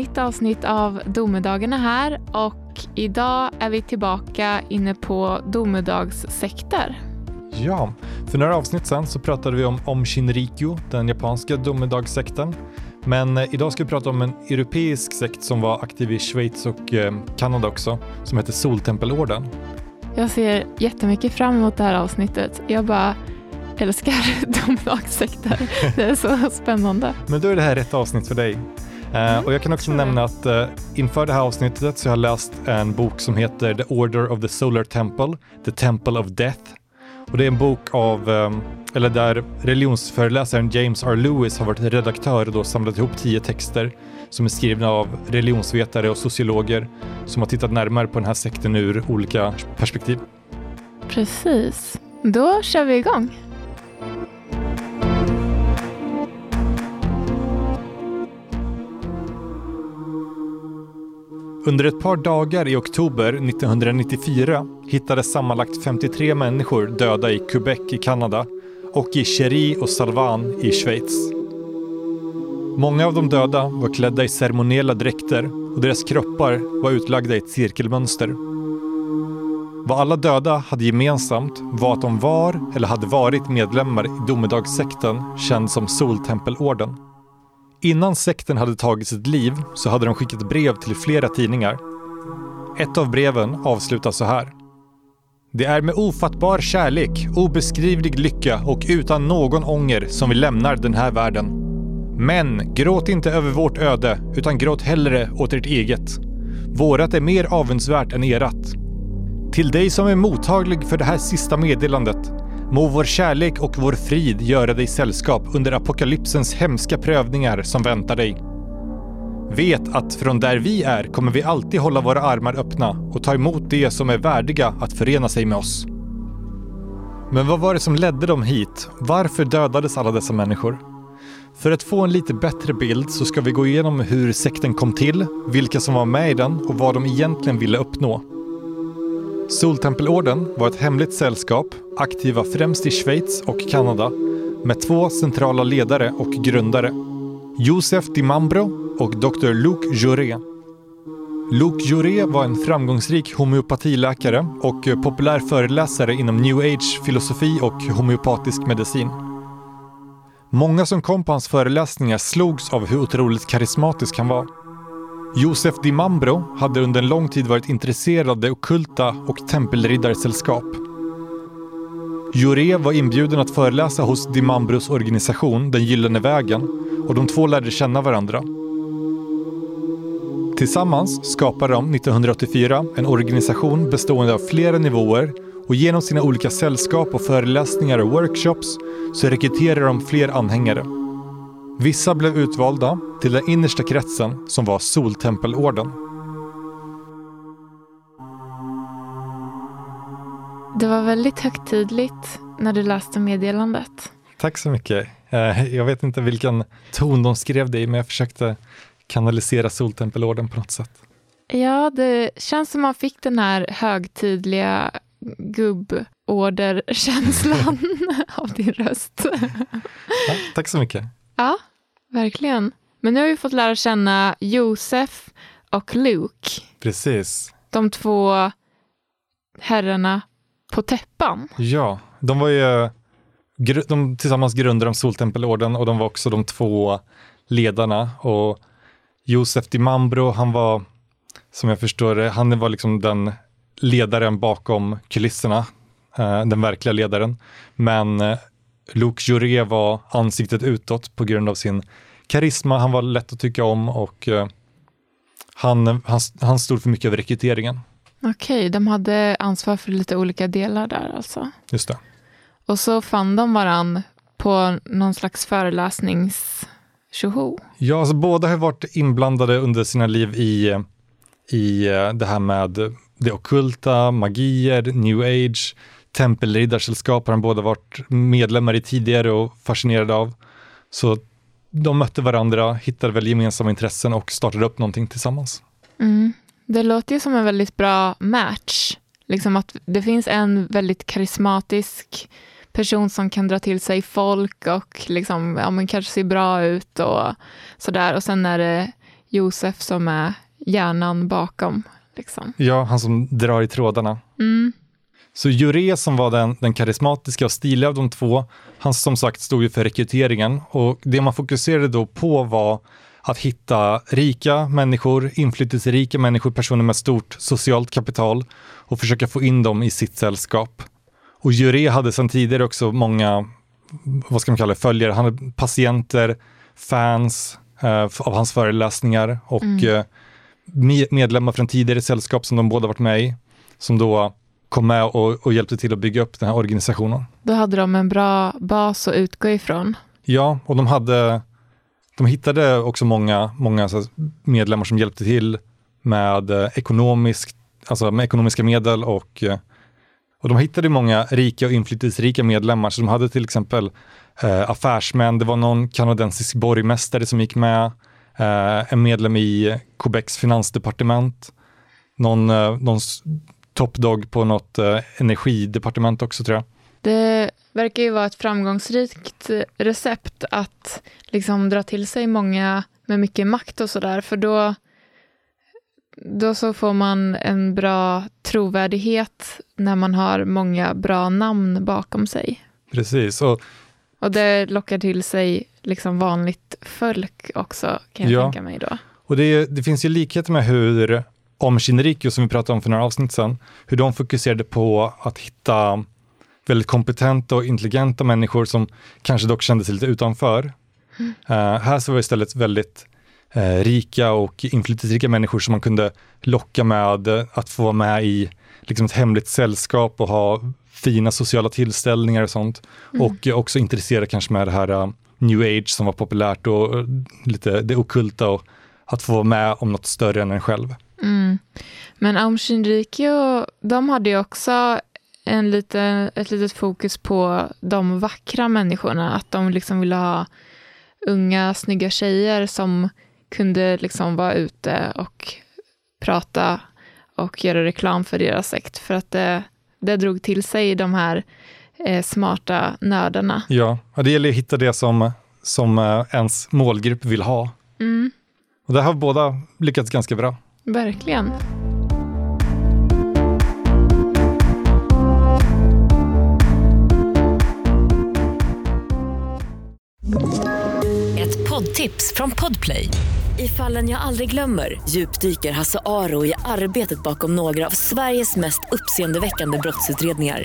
nytt avsnitt av Domedagarna här och idag är vi tillbaka inne på domedagssekter. Ja, för några avsnitt sen så pratade vi om, om Shinrikyo, den japanska domedagssekten. Men eh, idag ska vi prata om en europeisk sekt som var aktiv i Schweiz och eh, Kanada också, som heter Soltempelorden. Jag ser jättemycket fram emot det här avsnittet. Jag bara älskar domedagssekter. Det är så spännande. Men då är det här rätt avsnitt för dig. Uh, och jag kan också tror nämna att uh, inför det här avsnittet så har jag läst en bok som heter The Order of the Solar Temple, The Temple of Death. Och det är en bok av, um, eller där religionsföreläsaren James R. Lewis har varit redaktör och då samlat ihop tio texter som är skrivna av religionsvetare och sociologer som har tittat närmare på den här sekten ur olika perspektiv. Precis. Då kör vi igång. Under ett par dagar i oktober 1994 hittades sammanlagt 53 människor döda i Quebec i Kanada och i Chery och Salvan i Schweiz. Många av de döda var klädda i ceremoniella dräkter och deras kroppar var utlagda i ett cirkelmönster. Vad alla döda hade gemensamt var att de var eller hade varit medlemmar i domedagssekten känd som Soltempelorden. Innan sekten hade tagit sitt liv så hade de skickat brev till flera tidningar. Ett av breven avslutas så här. Det är med ofattbar kärlek, obeskrivlig lycka och utan någon ånger som vi lämnar den här världen. Men gråt inte över vårt öde, utan gråt hellre åt ert eget. Vårat är mer avundsvärt än erat. Till dig som är mottaglig för det här sista meddelandet Må vår kärlek och vår frid göra dig sällskap under apokalypsens hemska prövningar som väntar dig. Vet att från där vi är kommer vi alltid hålla våra armar öppna och ta emot det som är värdiga att förena sig med oss. Men vad var det som ledde dem hit? Varför dödades alla dessa människor? För att få en lite bättre bild så ska vi gå igenom hur sekten kom till, vilka som var med i den och vad de egentligen ville uppnå. Soltempelorden var ett hemligt sällskap, aktiva främst i Schweiz och Kanada, med två centrala ledare och grundare. Josef Dimambro och Dr. Luc Juré. Luc Juré var en framgångsrik homeopatiläkare och populär föreläsare inom new age-filosofi och homeopatisk medicin. Många som kom på hans föreläsningar slogs av hur otroligt karismatisk han var. Josef Di Mambro hade under en lång tid varit intresserad av det okulta och tempelriddarsällskap. Jure var inbjuden att föreläsa hos Di Mambros organisation Den Gyllene Vägen och de två lärde känna varandra. Tillsammans skapade de 1984 en organisation bestående av flera nivåer och genom sina olika sällskap och föreläsningar och workshops så rekryterade de fler anhängare. Vissa blev utvalda till den innersta kretsen som var Soltempelorden. Det var väldigt högtidligt när du läste meddelandet. Tack så mycket. Eh, jag vet inte vilken ton de skrev det i, men jag försökte kanalisera Soltempelorden på något sätt. Ja, det känns som man fick den här högtidliga gubborderkänslan av din röst. Ja, tack så mycket. Ja, verkligen. Men nu har vi fått lära känna Josef och Luke, Precis. de två herrarna på täppan. Ja, de var ju de tillsammans grundade de Soltempelorden och de var också de två ledarna. Och Josef Di Mambro, han var, som jag förstår det, han var liksom den ledaren bakom kulisserna, eh, den verkliga ledaren. Men eh, Luc Juré var ansiktet utåt på grund av sin karisma, han var lätt att tycka om och eh, han, han, han stod för mycket av rekryteringen. Okej, de hade ansvar för lite olika delar där alltså. Just det. Och så fann de varann på någon slags föreläsnings tjoho. Ja, alltså båda har varit inblandade under sina liv i, i eh, det här med det ockulta, magier, new age, tempelriddarsällskap har de båda varit medlemmar i tidigare och fascinerade av. Så de mötte varandra, hittade väl gemensamma intressen och startade upp någonting tillsammans. Mm. Det låter ju som en väldigt bra match. Liksom att det finns en väldigt karismatisk person som kan dra till sig folk och liksom, ja, men kanske ser bra ut och sådär. Och sen är det Josef som är hjärnan bakom. Liksom. Ja, han som drar i trådarna. Mm. Så Juré som var den, den karismatiska och stiliga av de två, han som sagt stod ju för rekryteringen och det man fokuserade då på var att hitta rika människor, inflytelserika människor, personer med stort socialt kapital och försöka få in dem i sitt sällskap. Och Juré hade sedan tidigare också många, vad ska man kalla det, följare. Han hade patienter, fans eh, av hans föreläsningar och Mm. eh, me- medlemmar från tidigare sällskap som de båda varit med i, som då kom med och, och hjälpte till att bygga upp den här organisationen. Då hade de en bra bas att utgå ifrån. Ja, och de hade, de hittade också många, många medlemmar som hjälpte till med eh, ekonomisk, alltså med ekonomiska medel och, eh, och de hittade många rika och inflytelserika medlemmar. Så de hade till exempel eh, affärsmän, det var någon kanadensisk borgmästare som gick med, eh, en medlem i Quebecs finansdepartement, någon, eh, någon toppdog på något eh, energidepartement också tror jag. Det verkar ju vara ett framgångsrikt recept att liksom dra till sig många med mycket makt och sådär, för då, då så får man en bra trovärdighet när man har många bra namn bakom sig. Precis, och Och det lockar till sig liksom vanligt folk också, kan jag Ja. tänka mig då. Och det, det finns ju likheter med hur om Shinrikyo, som vi pratade om för några avsnitt sedan, hur de fokuserade på att hitta väldigt kompetenta och intelligenta människor som kanske dock kände sig lite utanför. Eh, här så var det istället väldigt eh, rika och inflytelserika människor som man kunde locka med att få vara med i liksom ett hemligt sällskap och ha fina sociala tillställningar och sånt. Och eh, också intressera kanske med det här eh, new age som var populärt och lite det okulta och att få vara med om något större än en själv. Mm. Men Aum Shinrikyo, de hade ju också en lite, ett litet fokus på de vackra människorna. Att de liksom ville ha unga, snygga tjejer som kunde liksom vara ute och prata och göra reklam för deras sekt. För att det, det drog till sig de här eh, smarta nördarna. Ja, det gäller att hitta det som, som eh, ens målgrupp vill ha. Mm, Och där har båda lyckats ganska bra. verkligen. Ett poddtips från Podplay. I fallen jag aldrig glömmer djupdyker Hasse Aro i arbetet bakom några av Sveriges mest uppseendeväckande brottsutredningar.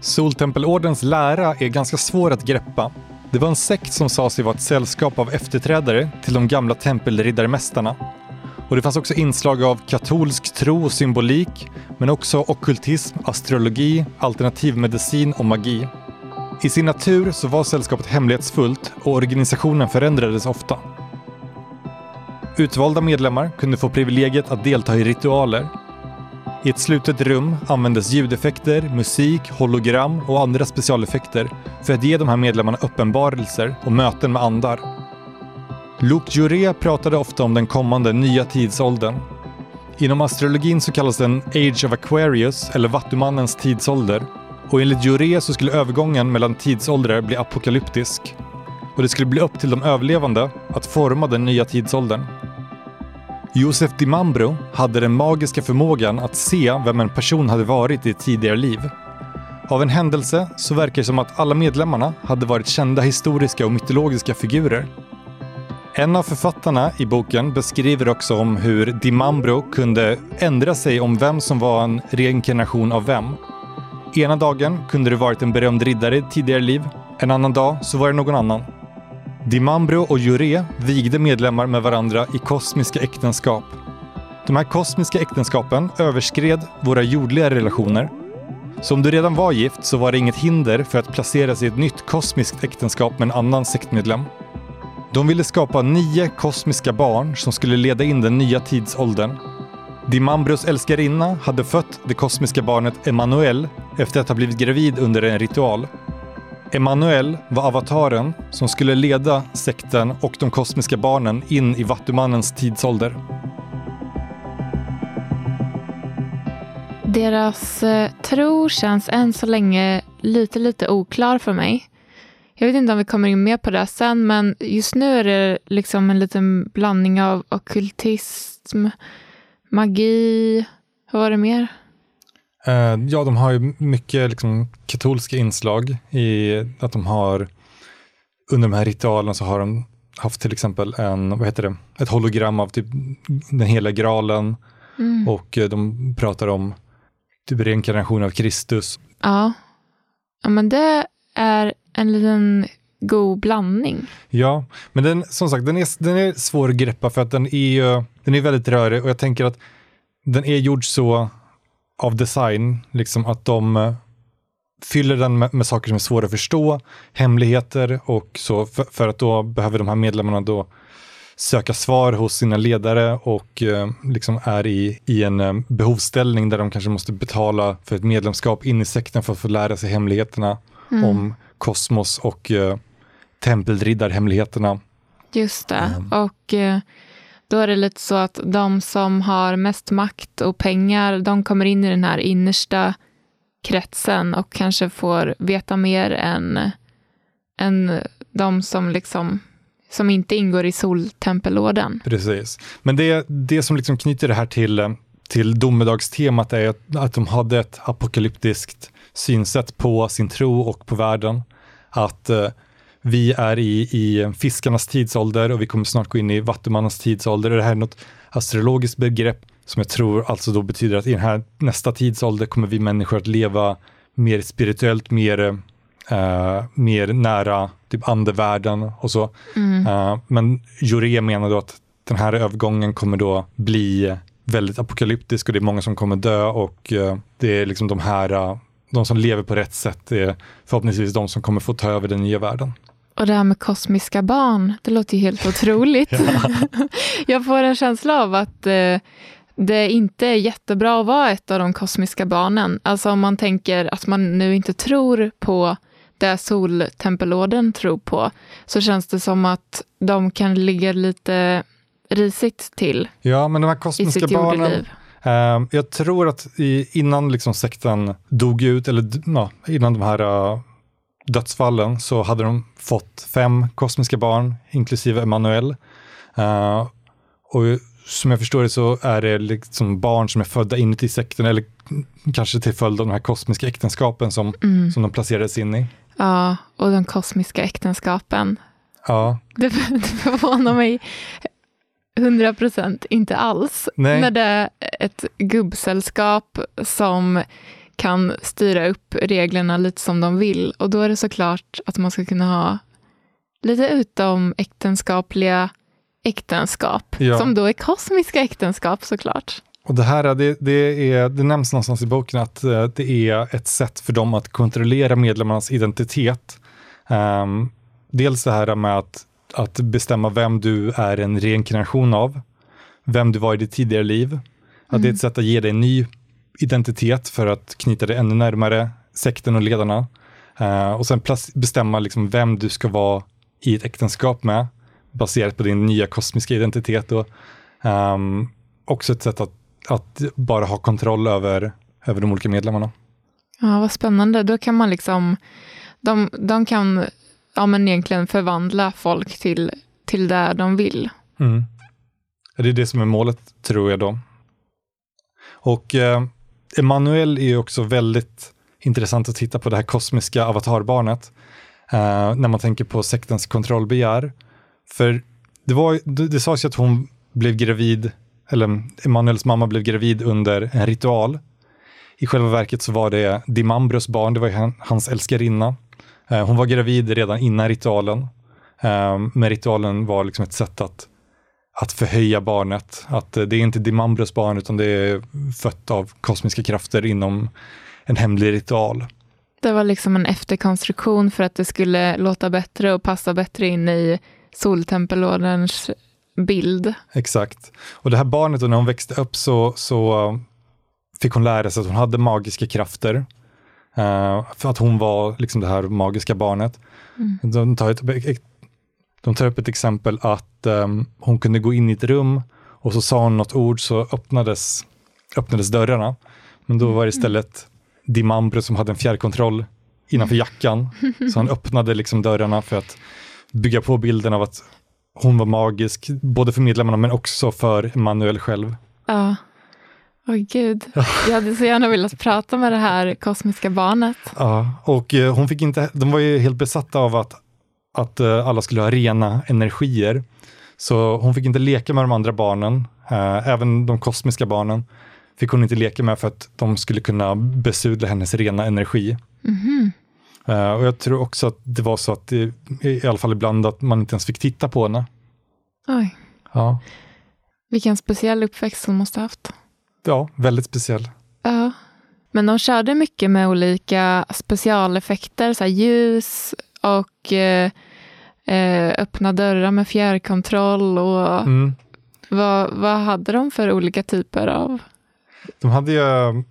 Soltempelordens lära är ganska svår att greppa. Det var en sekt som sa sig vara ett sällskap av efterträdare till de gamla tempelriddarmästarna. Och det fanns också inslag av katolsk tro och symbolik, men också okkultism, astrologi, alternativmedicin och magi. I sin natur så var sällskapet hemlighetsfullt och organisationen förändrades ofta. Utvalda medlemmar kunde få privilegiet att delta i ritualer i ett slutet rum användes ljudeffekter, musik, hologram och andra specialeffekter för att ge de här medlemmarna uppenbarelser och möten med andar. Luke Juré pratade ofta om den kommande nya tidsåldern. Inom astrologin så kallas den Age of Aquarius, eller Vattumannens tidsålder. Och enligt Juré så skulle övergången mellan tidsåldrar bli apokalyptisk. Och det skulle bli upp till de överlevande att forma den nya tidsåldern. Josef Dimambro hade den magiska förmågan att se vem en person hade varit i ett tidigare liv. Av en händelse så verkar det som att alla medlemmarna hade varit kända historiska och mytologiska figurer. En av författarna i boken beskriver också om hur Dimambro kunde ändra sig om vem som var en reinkarnation av vem. Ena dagen kunde det varit en berömd riddare i ett tidigare liv, en annan dag så var det någon annan. Dimambro och Juré vigde medlemmar med varandra i kosmiska äktenskap. De här kosmiska äktenskapen överskred våra jordliga relationer. Så om du redan var gift så var det inget hinder för att placera sig i ett nytt kosmiskt äktenskap med en annan sektmedlem. De ville skapa nio kosmiska barn som skulle leda in den nya tidsåldern. Dimambros älskarinna hade fött det kosmiska barnet Emanuel efter att ha blivit gravid under en ritual. Emanuel var avataren som skulle leda sekten och de kosmiska barnen in i Vattumannens tidsålder. Deras eh, tro känns än så länge lite, lite oklar för mig. Jag vet inte om vi kommer in mer på det sen, men just nu är det liksom en liten blandning av ockultism, magi, vad var det mer? Eh, ja, de har ju mycket liksom, katolska inslag i att de har under de här ritualerna så har de haft till exempel en, vad heter det, ett hologram av typ den hela graalen Mm. och eh, de pratar om typ reinkarnation av Kristus. Ja. ja, men det är en liten god blandning. Ja, men den, som sagt, den är, den är svår att greppa för att den är, den är väldigt rörig och jag tänker att den är gjord så av design, liksom att de eh, fyller den med, med saker som är svåra att förstå, hemligheter och så, för, för att då behöver de här medlemmarna då söka svar hos sina ledare och eh, liksom är i, i en eh, behovsställning där de kanske måste betala för ett medlemskap in i sekten för att få lära sig hemligheterna om kosmos och eh, tempelriddarhemligheterna. Just det. Mm. Och eh, då är det lite så att de som har mest makt och pengar, de kommer in i den här innersta kretsen och kanske får veta mer än, än de som liksom som inte ingår i soltempellådan. Precis. Men det, det som liksom knyter det här till, till domedagstemat är att, att de hade ett apokalyptiskt synsätt på sin tro och på världen. Att eh, vi är i, i fiskarnas tidsålder och vi kommer snart gå in i vattumannens tidsålder. Det här är något astrologiskt begrepp som jag tror alltså då betyder att i den här nästa tidsålder kommer vi människor att leva mer spirituellt, mer, eh, mer nära typ andevärlden och så. Eh, men Juré menar då att den här övergången kommer då bli väldigt apokalyptisk och det är många som kommer dö och eh, det är liksom de här, de som lever på rätt sätt är förhoppningsvis de som kommer få ta över den nya världen. Och det här med kosmiska barn, det låter ju helt otroligt. Jag får en känsla av att eh, det inte är jättebra att vara ett av de kosmiska barnen. Alltså om man tänker att man nu inte tror på det soltempelorden tror på, så känns det som att de kan ligga lite risigt till Ja, men de här kosmiska barnen, jordeliv. eh, jag tror att i, innan liksom sekten dog ut, eller ja, innan de här eh, dödsfallen, så hade de fått fem kosmiska barn, inklusive Emanuel. Eh, och som jag förstår det så är det liksom barn som är födda inuti sekten, eller kanske till följd av de här kosmiska äktenskapen som, Mm. som de placerades in i. Ja, och de kosmiska äktenskapen. Ja, Det, det förvånar mig 100 procent inte alls. Nej. När det är ett gubbsällskap som kan styra upp reglerna lite som de vill. Och då är det såklart att man ska kunna ha lite utom äktenskapliga äktenskap. Ja. Som då är kosmiska äktenskap såklart. Och det här, det, det, är, det nämns någonstans i boken att eh, det är ett sätt för dem att kontrollera medlemmarnas identitet. Ehm, dels det här med att, att bestämma vem du är en reinkarnation av, vem du var i ditt tidigare liv. Att det är ett sätt att ge dig en ny identitet för att knyta dig ännu närmare sekten och ledarna. Eh, och sen bestämma liksom vem du ska vara i ett äktenskap med, baserat på din nya kosmiska identitet. Och, ehm, också ett sätt att, att bara ha kontroll över, över de olika medlemmarna. Ja, vad spännande. Då kan man liksom, de, de kan ja, men egentligen förvandla folk till, till det de vill. Mm. Det är det som är målet, tror jag då. Och eh, Emanuel är ju också väldigt intressant att titta på det här kosmiska avatarbarnet. Uh, när man tänker på sektens kontrollbegär. För det, var, det, det sades ju att hon blev gravid, eller Emanuels mamma blev gravid under en ritual. I själva verket så var det Dimambros barn, det var ju hans älskarinna. Uh, hon var gravid redan innan ritualen. Uh, men ritualen var liksom ett sätt att att förhöja barnet. Att eh, det är inte Dimambros barn utan det är fött av kosmiska krafter inom en hemlig ritual. Det var liksom en efterkonstruktion för att det skulle låta bättre och passa bättre in i soltempelorderns bild. Exakt. Och det här barnet, och när hon växte upp så, så fick hon lära sig att hon hade magiska krafter. Uh, för att hon var liksom det här magiska barnet. Mm. De, tar ett, de tar upp ett exempel att um, hon kunde gå in i ett rum och så sa hon något ord så öppnades, öppnades dörrarna. Men då var det istället Dimambro som hade en fjärrkontroll innanför jackan. Så han öppnade liksom dörrarna för att bygga på bilden av att hon var magisk, både för medlemmarna men också för Manuel själv. Ja. Åh oh, gud, jag hade så gärna velat prata med det här kosmiska barnet. Ja, och eh, hon fick inte, de var ju helt besatta av att, att eh, alla skulle ha rena energier. Så hon fick inte leka med de andra barnen, eh, även de kosmiska barnen fick hon inte leka med för att de skulle kunna besudla hennes rena energi. Mm. Och jag tror också att det var så att, i alla fall ibland, att man inte ens fick titta på henne. Oj. Ja. Vilken speciell uppväxt hon måste ha haft. Ja, väldigt speciell. Ja. Men de körde mycket med olika specialeffekter, så ljus och eh, eh, öppna dörrar med fjärrkontroll. Och mm. vad, vad hade de för olika typer av de hade ju,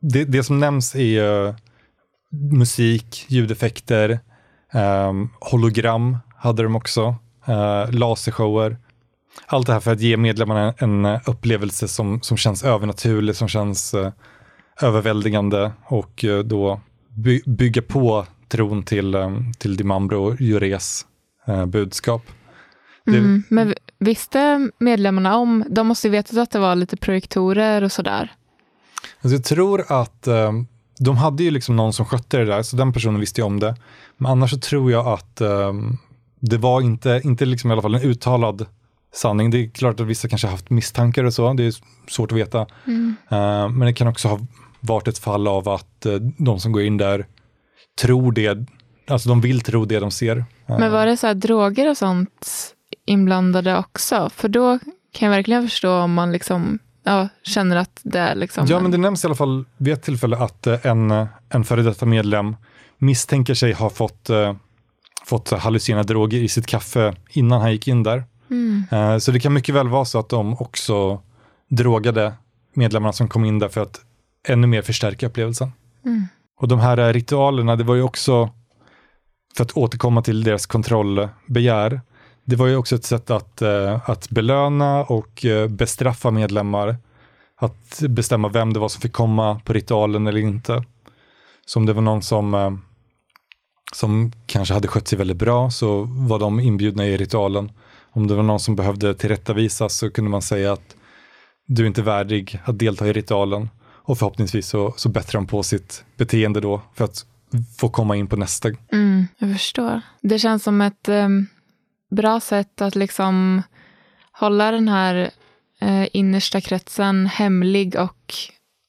det, det som nämns är musik, ljudeffekter, um, hologram hade de också, uh, lasershower. Allt det här för att ge medlemmarna en, en upplevelse som, som känns övernaturlig, som känns uh, överväldigande och uh, då by, bygga på tron till, um, till Dimambro och Jures budskap. Mm, men visste medlemmarna om, de måste ju veta att det var lite projektorer och sådär? Alltså jag tror att um, de hade ju liksom någon som skötte det där, så den personen visste ju om det. Men annars så tror jag att det var inte, inte liksom i alla fall en uttalad sanning. Det är klart att vissa kanske haft misstankar och så, det är svårt att veta. Mm. Men det kan också ha varit ett fall av att de som går in där tror det, alltså de vill tro det de ser. Men var det så här droger och sånt inblandade också? För då kan jag verkligen förstå om man liksom ja, känner att det är liksom... Ja, men det nämns i alla fall vid ett tillfälle att eh, en, en före detta medlem misstänker sig ha fått, uh, fått hallucinerande droger i sitt kaffe innan han gick in där. Mm. Uh, så det kan mycket väl vara så att de också drogade medlemmarna som kom in där för att ännu mer förstärka upplevelsen. Mm. Och de här ritualerna, det var ju också, för att återkomma till deras kontrollbegär, det var ju också ett sätt att, eh, att belöna och eh, bestraffa medlemmar. Att bestämma vem det var som fick komma på ritualen eller inte. Så om det var någon som, eh, som kanske hade skött sig väldigt bra så var de inbjudna i ritualen. Om det var någon som behövde tillrättavisas så kunde man säga att du är inte värdig att delta i ritualen. Och förhoppningsvis så, så bättrar de på sitt beteende då för att få komma in på nästa. Mm, jag förstår. Det känns som ett eh, bra sätt att liksom hålla den här eh, innersta kretsen hemlig och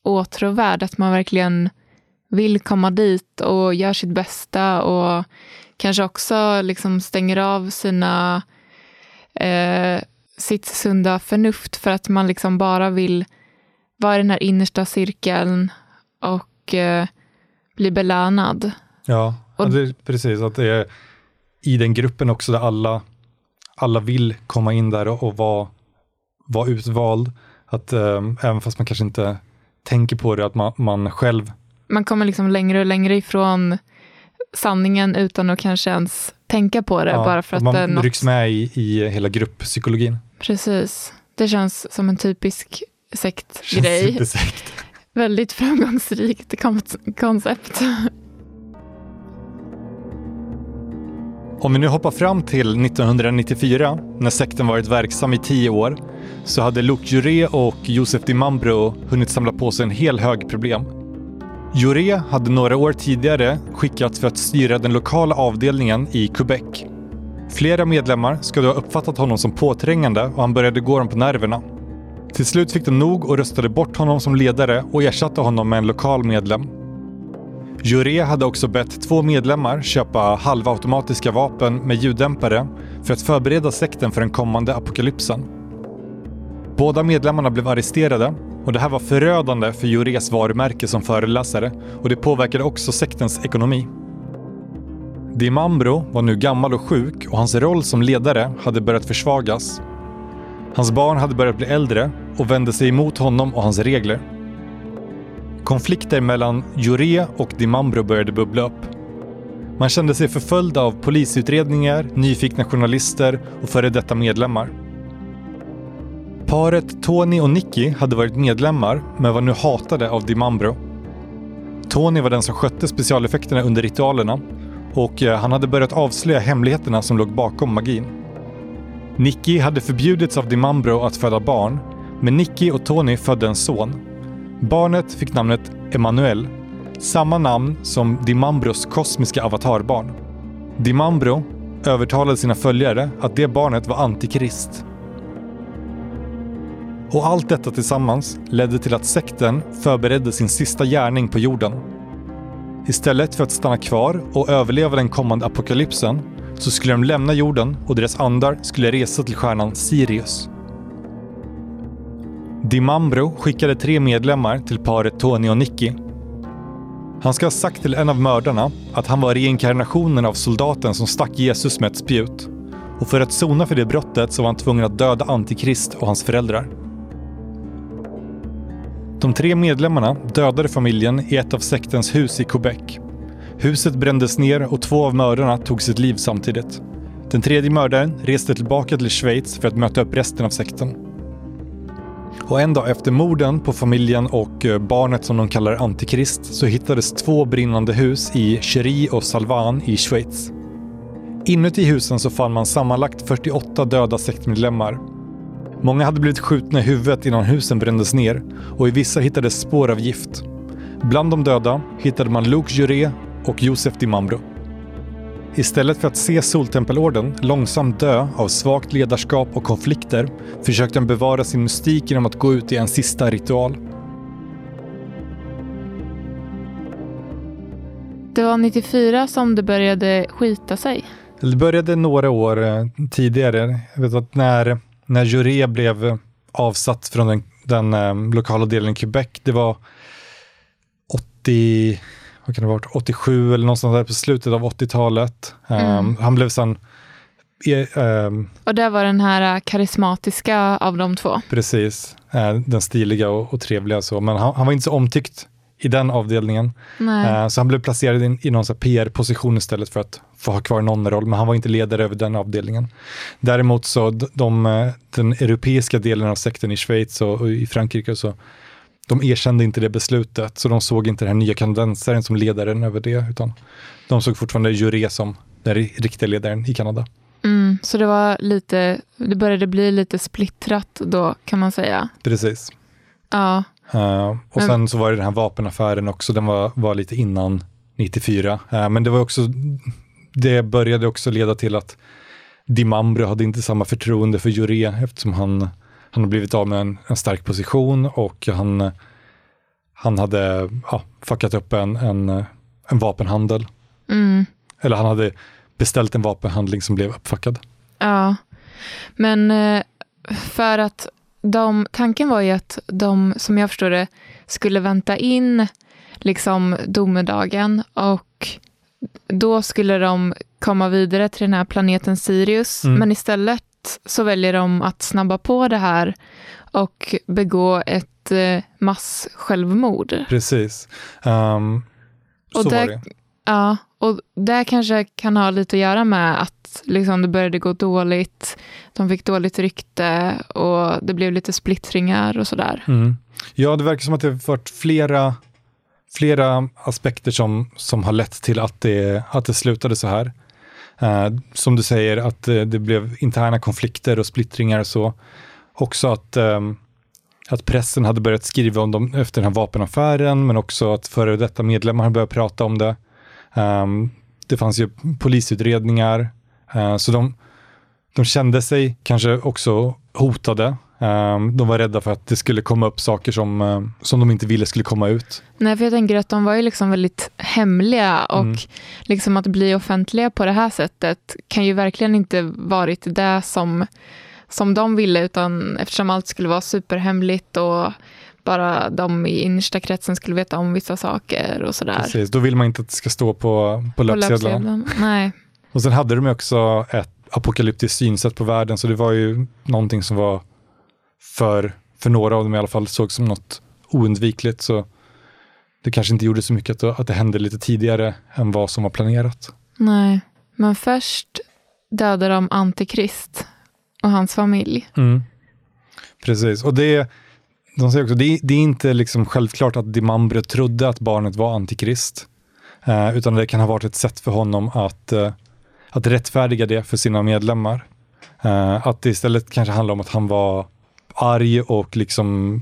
åtråvärd. Att man verkligen vill komma dit och gör sitt bästa och kanske också liksom stänger av sina, eh, sitt sunda förnuft för att man liksom bara vill vara i den här innersta cirkeln och eh, bli belönad. Ja, och, precis. Att det är i den gruppen också där alla alla vill komma in där och, och vara, vara utvald. Att um, även fast man kanske inte tänker på det, att man, man själv... Man kommer liksom längre och längre ifrån sanningen utan att kanske ens tänka på det. Ja, bara för att man det något... rycks med i, i hela grupppsykologin. Precis. Det känns som en typisk sektgrej. Sekt. Väldigt framgångsrikt koncept. Om vi nu hoppar fram till 1994, när sekten varit verksam i tio år, så hade Luc Juré och Josef Di Mambro hunnit samla på sig en hel hög problem. Juré hade några år tidigare skickats för att styra den lokala avdelningen i Quebec. Flera medlemmar då ha uppfattat honom som påträngande och han började gå dem på nerverna. Till slut fick de nog och röstade bort honom som ledare och ersatte honom med en lokal medlem. Juré hade också bett två medlemmar köpa halvautomatiska vapen med ljuddämpare för att förbereda sekten för den kommande apokalypsen. Båda medlemmarna blev arresterade Och det här var förödande för Jures varumärke som föreläsare och det påverkade också sektens ekonomi. Dimambro var nu gammal och sjuk och hans roll som ledare hade börjat försvagas. Hans barn hade börjat bli äldre och vände sig emot honom och hans regler. Konflikter mellan Jure och Dimambro började bubbla upp. Man kände sig förföljd av polisutredningar, nyfikna journalister och före detta medlemmar. Paret Tony och Nicky hade varit medlemmar men var nu hatade av Dimambro. Tony var den som skötte specialeffekterna under ritualerna och eh, han hade börjat avslöja hemligheterna som låg bakom magin. Nicky hade förbjudits av Dimambro att föda barn, men Nicky och Tony födde en son. Barnet fick namnet Emanuel, samma namn som Dimambros kosmiska avatarbarn. Dimambro övertalade sina följare att det barnet var antikrist. Och allt detta tillsammans ledde till att sekten förberedde sin sista gärning på jorden. Istället för att stanna kvar och överleva den kommande apokalypsen så skulle de lämna jorden och deras andar skulle resa till stjärnan Sirius. Dimambro skickade tre medlemmar till paret Tony och Nicky. Han ska ha sagt till en av mördarna att han var reinkarnationen av soldaten som stack Jesus med ett spjut. Och för att sona för det brottet så var han tvungen att döda Antikrist och hans föräldrar. De tre medlemmarna dödade familjen i ett av sektens hus i Quebec. Huset brändes ner och två av mördarna tog sitt liv samtidigt. Den tredje mördaren reste tillbaka till Schweiz för att möta upp resten av sekten. Och en dag efter morden på familjen och eh, barnet som de kallar Antikrist så hittades två brinnande hus i Cherie och Salvan i Schweiz. Inuti husen så fann man sammanlagt 48 döda sektmedlemmar. Många hade blivit skjutna i huvudet innan husen brändes ner och i vissa hittades spår av gift. Bland de döda hittade man Luke Juré och Josef Dimambro. Istället för att se Soltempelorden långsamt dö av svagt ledarskap och konflikter försökte han bevara sin mystik genom att gå ut i en sista ritual. Det var 94 som det började skita sig. Det började några år eh, tidigare. Jag vet att när, när Juré blev avsatt från den, den um, lokala delen i Quebec, det var 80, vad kan det ha varit, 87 eller någonstans där på slutet av 80-talet. Mm. Um, han blev sen um, Och det var den här karismatiska av de två. Precis, uh, den stiliga och, och trevliga så, men han, han, var inte så omtyckt i den avdelningen. Uh, så han blev placerad in, i någon PR-position istället för att få ha kvar någon roll, men han var inte ledare över den avdelningen. Däremot så de, de, den europeiska delen av sekten i Schweiz och, och i Frankrike så de erkände inte det beslutet, så de såg inte den här nya kanadensaren som ledaren över det, utan de såg fortfarande Juré som den riktiga ledaren i Kanada. Mm, så det var lite, det började bli lite splittrat då kan man säga. Precis. Ja. Uh, och sen så var det den här vapenaffären också, den var, var lite innan 94. Uh, men det var också, det började också leda till att Dimambro hade inte samma förtroende för Juré eftersom han han har blivit av med en, en stark position och han, han hade ja, fuckat upp en, en, en vapenhandel. Mm. Eller han hade beställt en vapenhandling som blev uppfuckad. Ja, men eh, för att de, tanken var ju att de, som jag förstår det, skulle vänta in liksom domedagen och då skulle de komma vidare till den här planeten Sirius. Mm. Men istället så väljer de att snabba på det här och begå ett eh, mass-självmord. Precis. Um, så och där, var det. Ja, och det kanske kan ha lite att göra med att liksom, det började gå dåligt, de fick dåligt rykte och det blev lite splittringar och sådär. Mm. Ja, det verkar som att det har varit flera, flera aspekter som, som har lett till att det, att det slutade så här. Eh, som du säger, att eh, det blev interna konflikter och splittringar och så. Också att, ehm, att pressen hade börjat skriva om dem efter den här vapenaffären, men också att före detta medlemmar hade börjat prata om det. Ehm, det fanns ju polisutredningar, eh, så de, de kände sig kanske också hotade. Um, de var rädda för att det skulle komma upp saker som, uh, som de inte ville skulle komma ut. Nej, för jag tänker att de var ju liksom väldigt hemliga och mm. liksom att bli offentliga på det här sättet kan ju verkligen inte varit det som, som de ville, utan eftersom allt skulle vara superhemligt och bara de i innersta kretsen skulle veta om vissa saker och sådär. Precis, då vill man inte att det ska stå på, på På löpsedeln. Nej. Och sen hade de också ett apokalyptiskt synsätt på världen, så det var ju någonting som var för, för några av dem i alla fall såg som något oundvikligt. Så det kanske inte gjorde så mycket att, att det hände lite tidigare än vad som var planerat. Nej. Men först dödade de Antikrist och hans familj. Mm. Precis, och det, de säger också, det, är- det är inte liksom självklart att Dimambro trodde att barnet var antikrist, eh, utan det kan ha varit ett sätt för honom att, eh, att rättfärdiga det för sina medlemmar. Eh, att det istället kanske handlar om att han var arg och liksom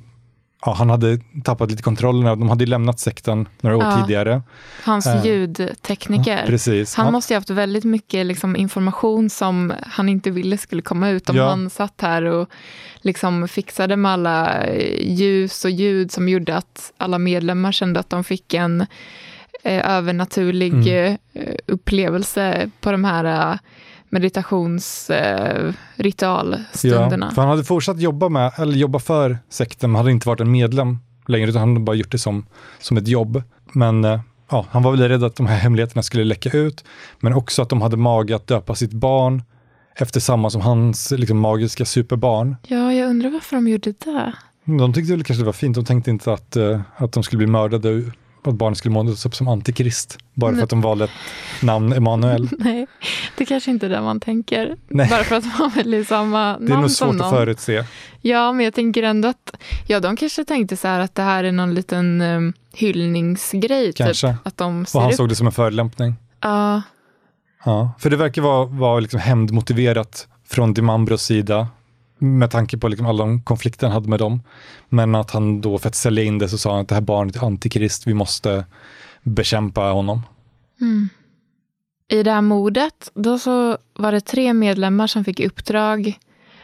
Ja, han hade tappat lite kontrollen. De hade ju lämnat sekten några år Ja. tidigare. Hans Eh, ljudtekniker. Precis. Han måste ju haft väldigt mycket liksom, information som han inte ville skulle komma ut. Om Ja. han satt här och liksom fixade med alla eh, ljus och ljud som gjorde att alla medlemmar kände att de fick en eh, övernaturlig Mm. eh, upplevelse på de här eh, meditationsritualstunderna. Eh. Ja, för han hade fortsatt jobba, med, eller jobba för sekten, men hade inte varit en medlem längre, utan han hade bara gjort det som, som ett jobb. Men eh, ja, han var väl rädd att de här hemligheterna skulle läcka ut, men också att de hade mage att döpa sitt barn efter samma som hans liksom, magiska superbarn. ja, jag undrar varför de gjorde det. De tyckte väl kanske det var fint, de tänkte inte att, eh, att de skulle bli mördade att barnet skulle målas upp som antikrist, bara för Nej. att de valde ett namn, Emanuel. Nej, det kanske inte är det man tänker. Nej. Bara för att man väljer samma Det är namn nog som svårt någon. att förutse. Ja, men jag tänker ändå att ja, de kanske tänkte så här att det här är någon liten um, hyllningsgrej. Kanske. Typ, att de Och han upp. såg det som en förolämpning. Ja, Ja, för det verkar vara, vara liksom hämndmotiverat från Dimambros sida med tanke på liksom alla de konflikter han hade med dem. Men att han då för att sälja in det så sa han att det här barnet är antikrist, vi måste bekämpa honom. I det här mordet, då så var det tre medlemmar som fick i uppdrag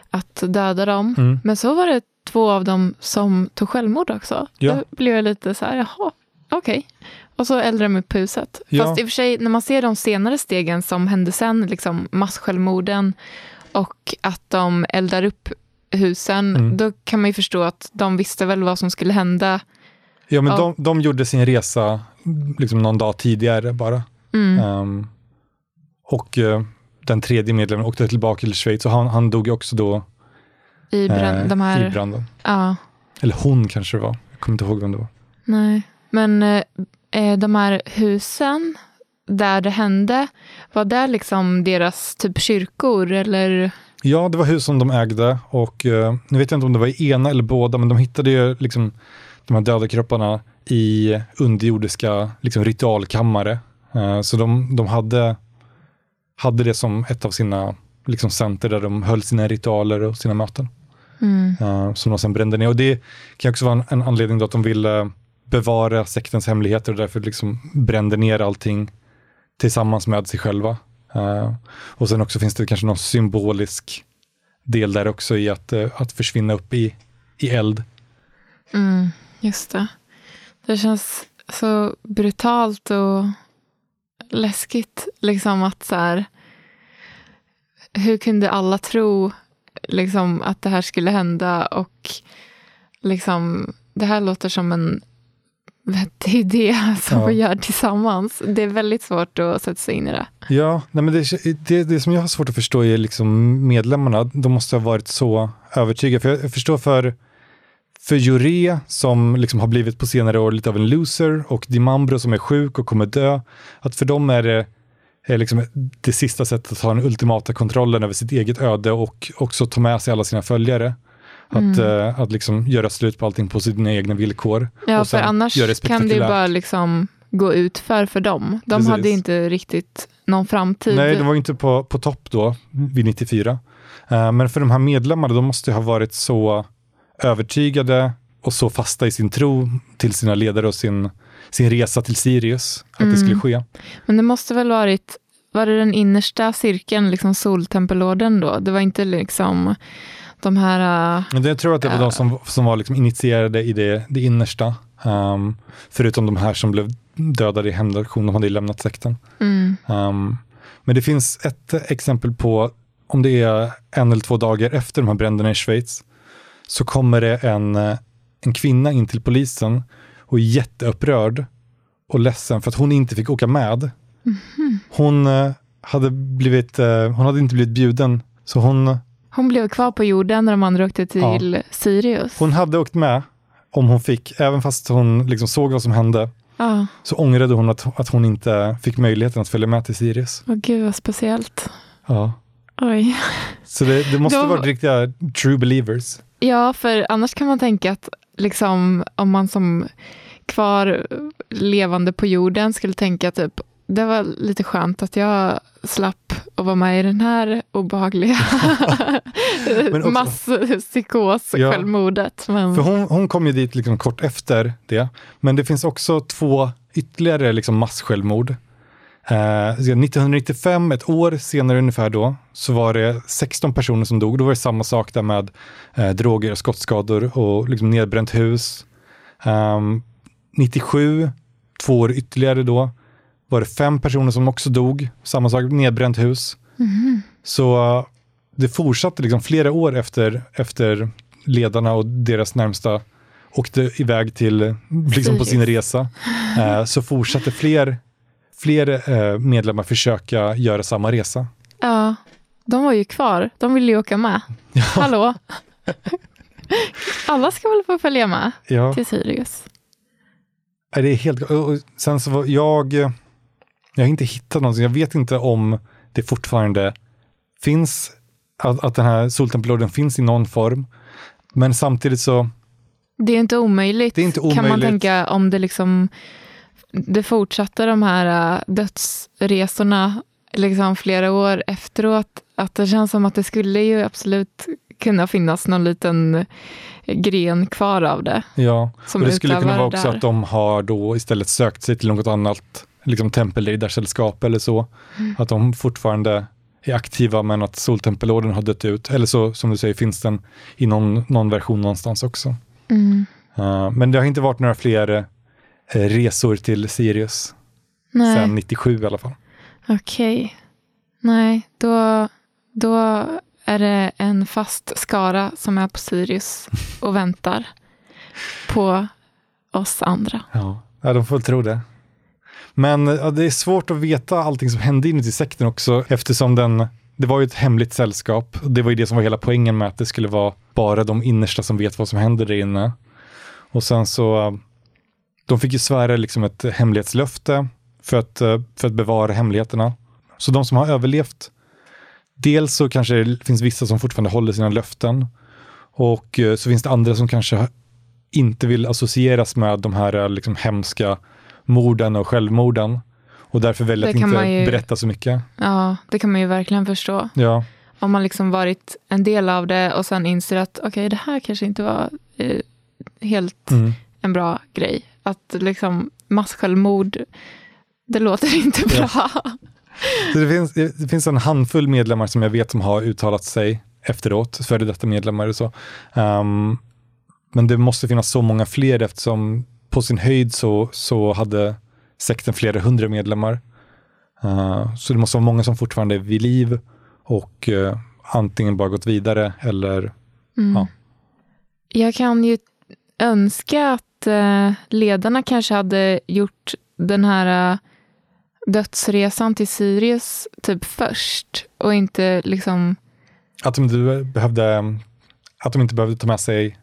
att döda dem. Mm. Men så var det två av dem som tog självmord också. Ja. Då blev jag lite så här, jaha, okej. Och så eldade de upp huset. Ja. Fast i och för sig, när man ser de senare stegen som hände sen, liksom massjälvmorden och att de eldar upp husen, Mm. då kan man ju förstå att de visste väl vad som skulle hända. Ja, men Ja. De, de gjorde sin resa liksom någon dag tidigare bara. Mm. Ehm, och eh, den tredje medlemmen åkte tillbaka till Schweiz och han, han dog också då I, brand, eh, de här, i branden. Ja, Eller hon kanske det var, jag kommer inte ihåg vem det var. nej. Men eh, eh, de här husen där det hände, var det liksom deras typ kyrkor eller? Ja, det var hus som de ägde och eh, nu vet jag inte om det var i ena eller båda, men de hittade ju liksom de här döda kropparna i underjordiska liksom, ritualkammare. Eh, så de, de hade, hade det som ett av sina liksom, center där de höll sina ritualer och sina möten. Mm. eh, som de sen brände ner. Och det kan också vara en, en anledning då att de ville bevara sektens hemligheter och därför liksom brände ner allting tillsammans med sig själva. Uh, och sen också finns det kanske någon symbolisk del där också i att, uh, att försvinna upp i, i eld. Mm, just det. Det känns så brutalt och läskigt. Liksom att så här, hur kunde alla tro liksom, att det här skulle hända? Och liksom, det här låter som en vettig idé som Ja. vi gör tillsammans. Det är väldigt svårt att sätta sig in i det. Ja, nej men det, det, det som jag har svårt att förstå är liksom medlemmarna. De måste ha varit så övertygade. För jag, förstår för, för Juré som liksom har blivit på senare år lite av en loser och Dimambro som är sjuk och kommer dö. Att för dem är det är liksom det sista sättet att ha den ultimata kontrollen över sitt eget öde och också ta med sig alla sina följare. Att, eh, att liksom göra slut på allting på sina egna villkor. Ja, och för annars kan det ju bara liksom gå ut för, för dem. De Precis. hade inte riktigt någon framtid. Nej, de var inte på, på topp då, vid 94. Eh, men för de här medlemmarna, de måste ju ha varit så övertygade och så fasta i sin tro till sina ledare och sin, sin resa till Sirius, att det skulle ske. Men det måste väl varit, var det den innersta cirkeln, liksom soltempelorden då? Det var inte liksom de här, äh, Men jag tror att det var de som, som var liksom initierade i det, det innersta. Ehm, förutom de här som blev dödade i hämndaktion, de hade ju lämnat sekten. mm, Ehm, men det finns ett exempel på, om det är en eller två dagar efter de här bränderna i Schweiz, så kommer det en, eh, en kvinna in till polisen och är jätteupprörd och ledsen för att hon inte fick åka med. Hon, eh, hade blivit, hon hade inte blivit bjuden, så hon, Hon blev kvar på jorden när de andra åkte till Sirius. hon hade åkt med om hon fick, även fast hon liksom såg vad som hände, Ja, så ångrade hon att, att hon inte fick möjligheten att följa med till Sirius. åh gud vad speciellt. Ja. Oj. Så det, det måste Då- vara riktiga true believers. Ja, för annars kan man tänka att liksom, om man som kvar levande på jorden skulle tänka typ, det var lite skönt att jag slapp att vara med i den här obehagliga Men också- masspsykos, Ja. självmordet. Men, För hon, hon kom ju dit liksom kort efter det. Men det finns också två ytterligare liksom masssjälvmord. Eh, 1995, ett år senare ungefär då, så var det 16 personer som dog. Då var det samma sak där med eh, droger och skottskador och liksom nedbränt hus. Ehm, 97, två år ytterligare då, var det fem personer som också dog. Samma sak, nedbränt hus. Så eh, det fortsatte liksom flera år efter, efter ledarna och deras närmsta åkte iväg till, liksom på sin resa, eh, så fortsatte fler, fler eh, medlemmar försöka göra samma resa. ja, de var ju kvar. De ville ju åka med. Hallå? Alla ska väl få följa med Ja, till Sirius? det är helt och Sen så var jag, jag har inte hittat någonting, jag vet inte om det fortfarande finns, att, att den här soltempelorden finns i någon form. Men samtidigt så, Det är inte omöjligt, Det är inte kan man omöjligt. tänka om det liksom det fortsatte de här äh, dödsresorna liksom flera år efteråt. Att det känns som att det skulle ju absolut kunna finnas någon liten gren kvar av det. ja. Och det skulle kunna vara också där. att de har då istället sökt sig till något annat liksom tempelriddarsällskap eller så. Mm. Att de fortfarande är aktiva men att Soltempelorden har dött ut. Eller så, som du säger, finns den i någon, någon version någonstans också. Mm. Uh, men det har inte varit några fler eh, resor till Sirius Nej, sedan 97 i alla fall. okej. Nej, då, då är det en fast skara som är på Sirius och väntar på oss andra. Ja, ja de får tro det. Men ja, det är svårt att veta allting som hände inuti sekten också eftersom den, det var ju ett hemligt sällskap. Det var ju det som var hela poängen med att det skulle vara bara de innersta som vet vad som händer där inne. Och sen så, de fick ju svära liksom ett hemlighetslöfte för att, för att bevara hemligheterna. Så de som har överlevt, dels så kanske det finns vissa som fortfarande håller sina löften och eh, så finns det andra som kanske inte vill associeras med de här eh, liksom hemska morden och självmorden och därför väljer Det att inte ju- berätta så mycket. Ja, det kan man ju verkligen förstå. Ja, Om man liksom varit en del av det och sen inser att okej, det här kanske inte var eh, helt mm. en bra grej. Att liksom massjälvmord, det låter inte bra. Så det, finns, det finns en handfull medlemmar som jag vet som har uttalat sig efteråt, före detta medlemmar och så. Ehm, men det måste finnas så många fler eftersom på sin höjd så, så hade sekten flera hundra medlemmar. Eh, så det måste vara många som fortfarande är vid liv och eh, antingen bara gått vidare eller Mm. Ja. Jag kan ju önska att eh, ledarna kanske hade gjort den här dödsresan till Sirius typ först och inte liksom att de behövde, att de inte behövde ta med sig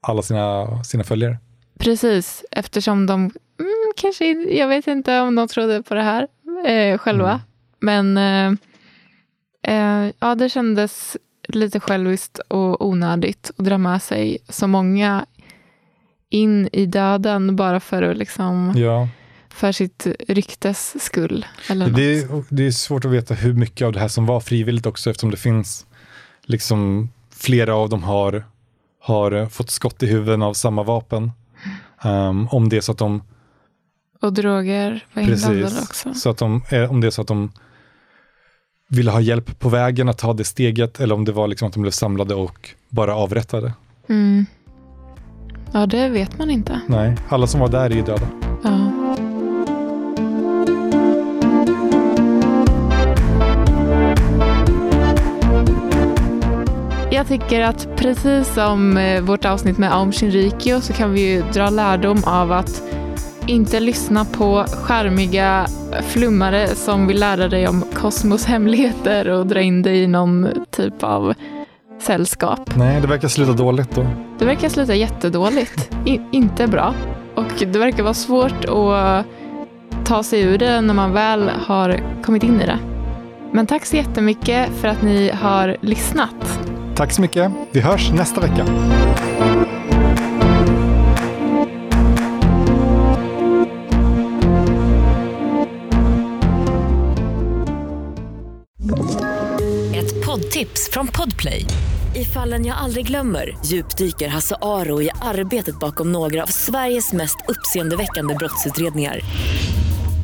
alla sina, sina följare. Precis, eftersom de mm, kanske, jag vet inte om de trodde på det här eh, själva. Mm. Men eh, eh, ja, det kändes lite själviskt och onödigt att dra med sig så många in i döden bara för att liksom, Ja. för sitt ryktes skull. Eller något. Det är, det är svårt att veta hur mycket av det här som var frivilligt också eftersom det finns liksom flera av dem har, har fått skott i huvudet av samma vapen. Um, om det är så att de, Och droger var inblandade också. så att de, om det är så att de ville ha hjälp på vägen att ta det steget eller om det var liksom att de blev samlade och bara avrättade. Mm. Ja, det vet man inte. Nej, alla som var där är ju döda. Jag tycker att precis som eh, vårt avsnitt med Aum Shinrikyo så kan vi ju dra lärdom av att inte lyssna på skärmiga flummare som vill lära dig om kosmos hemligheter och dra in dig i någon typ av sällskap. Nej, det verkar sluta dåligt då. Det verkar sluta jättedåligt. I, inte bra. Och det verkar vara svårt att ta sig ur det när man väl har kommit in i det. Men tack så jättemycket för att ni har lyssnat. Tack så mycket. Vi hörs nästa vecka. Ett poddtips från Podplay. I fallen jag aldrig glömmer djupdyker Hasse Aro i arbetet bakom några av Sveriges mest uppseendeväckande brottsutredningar.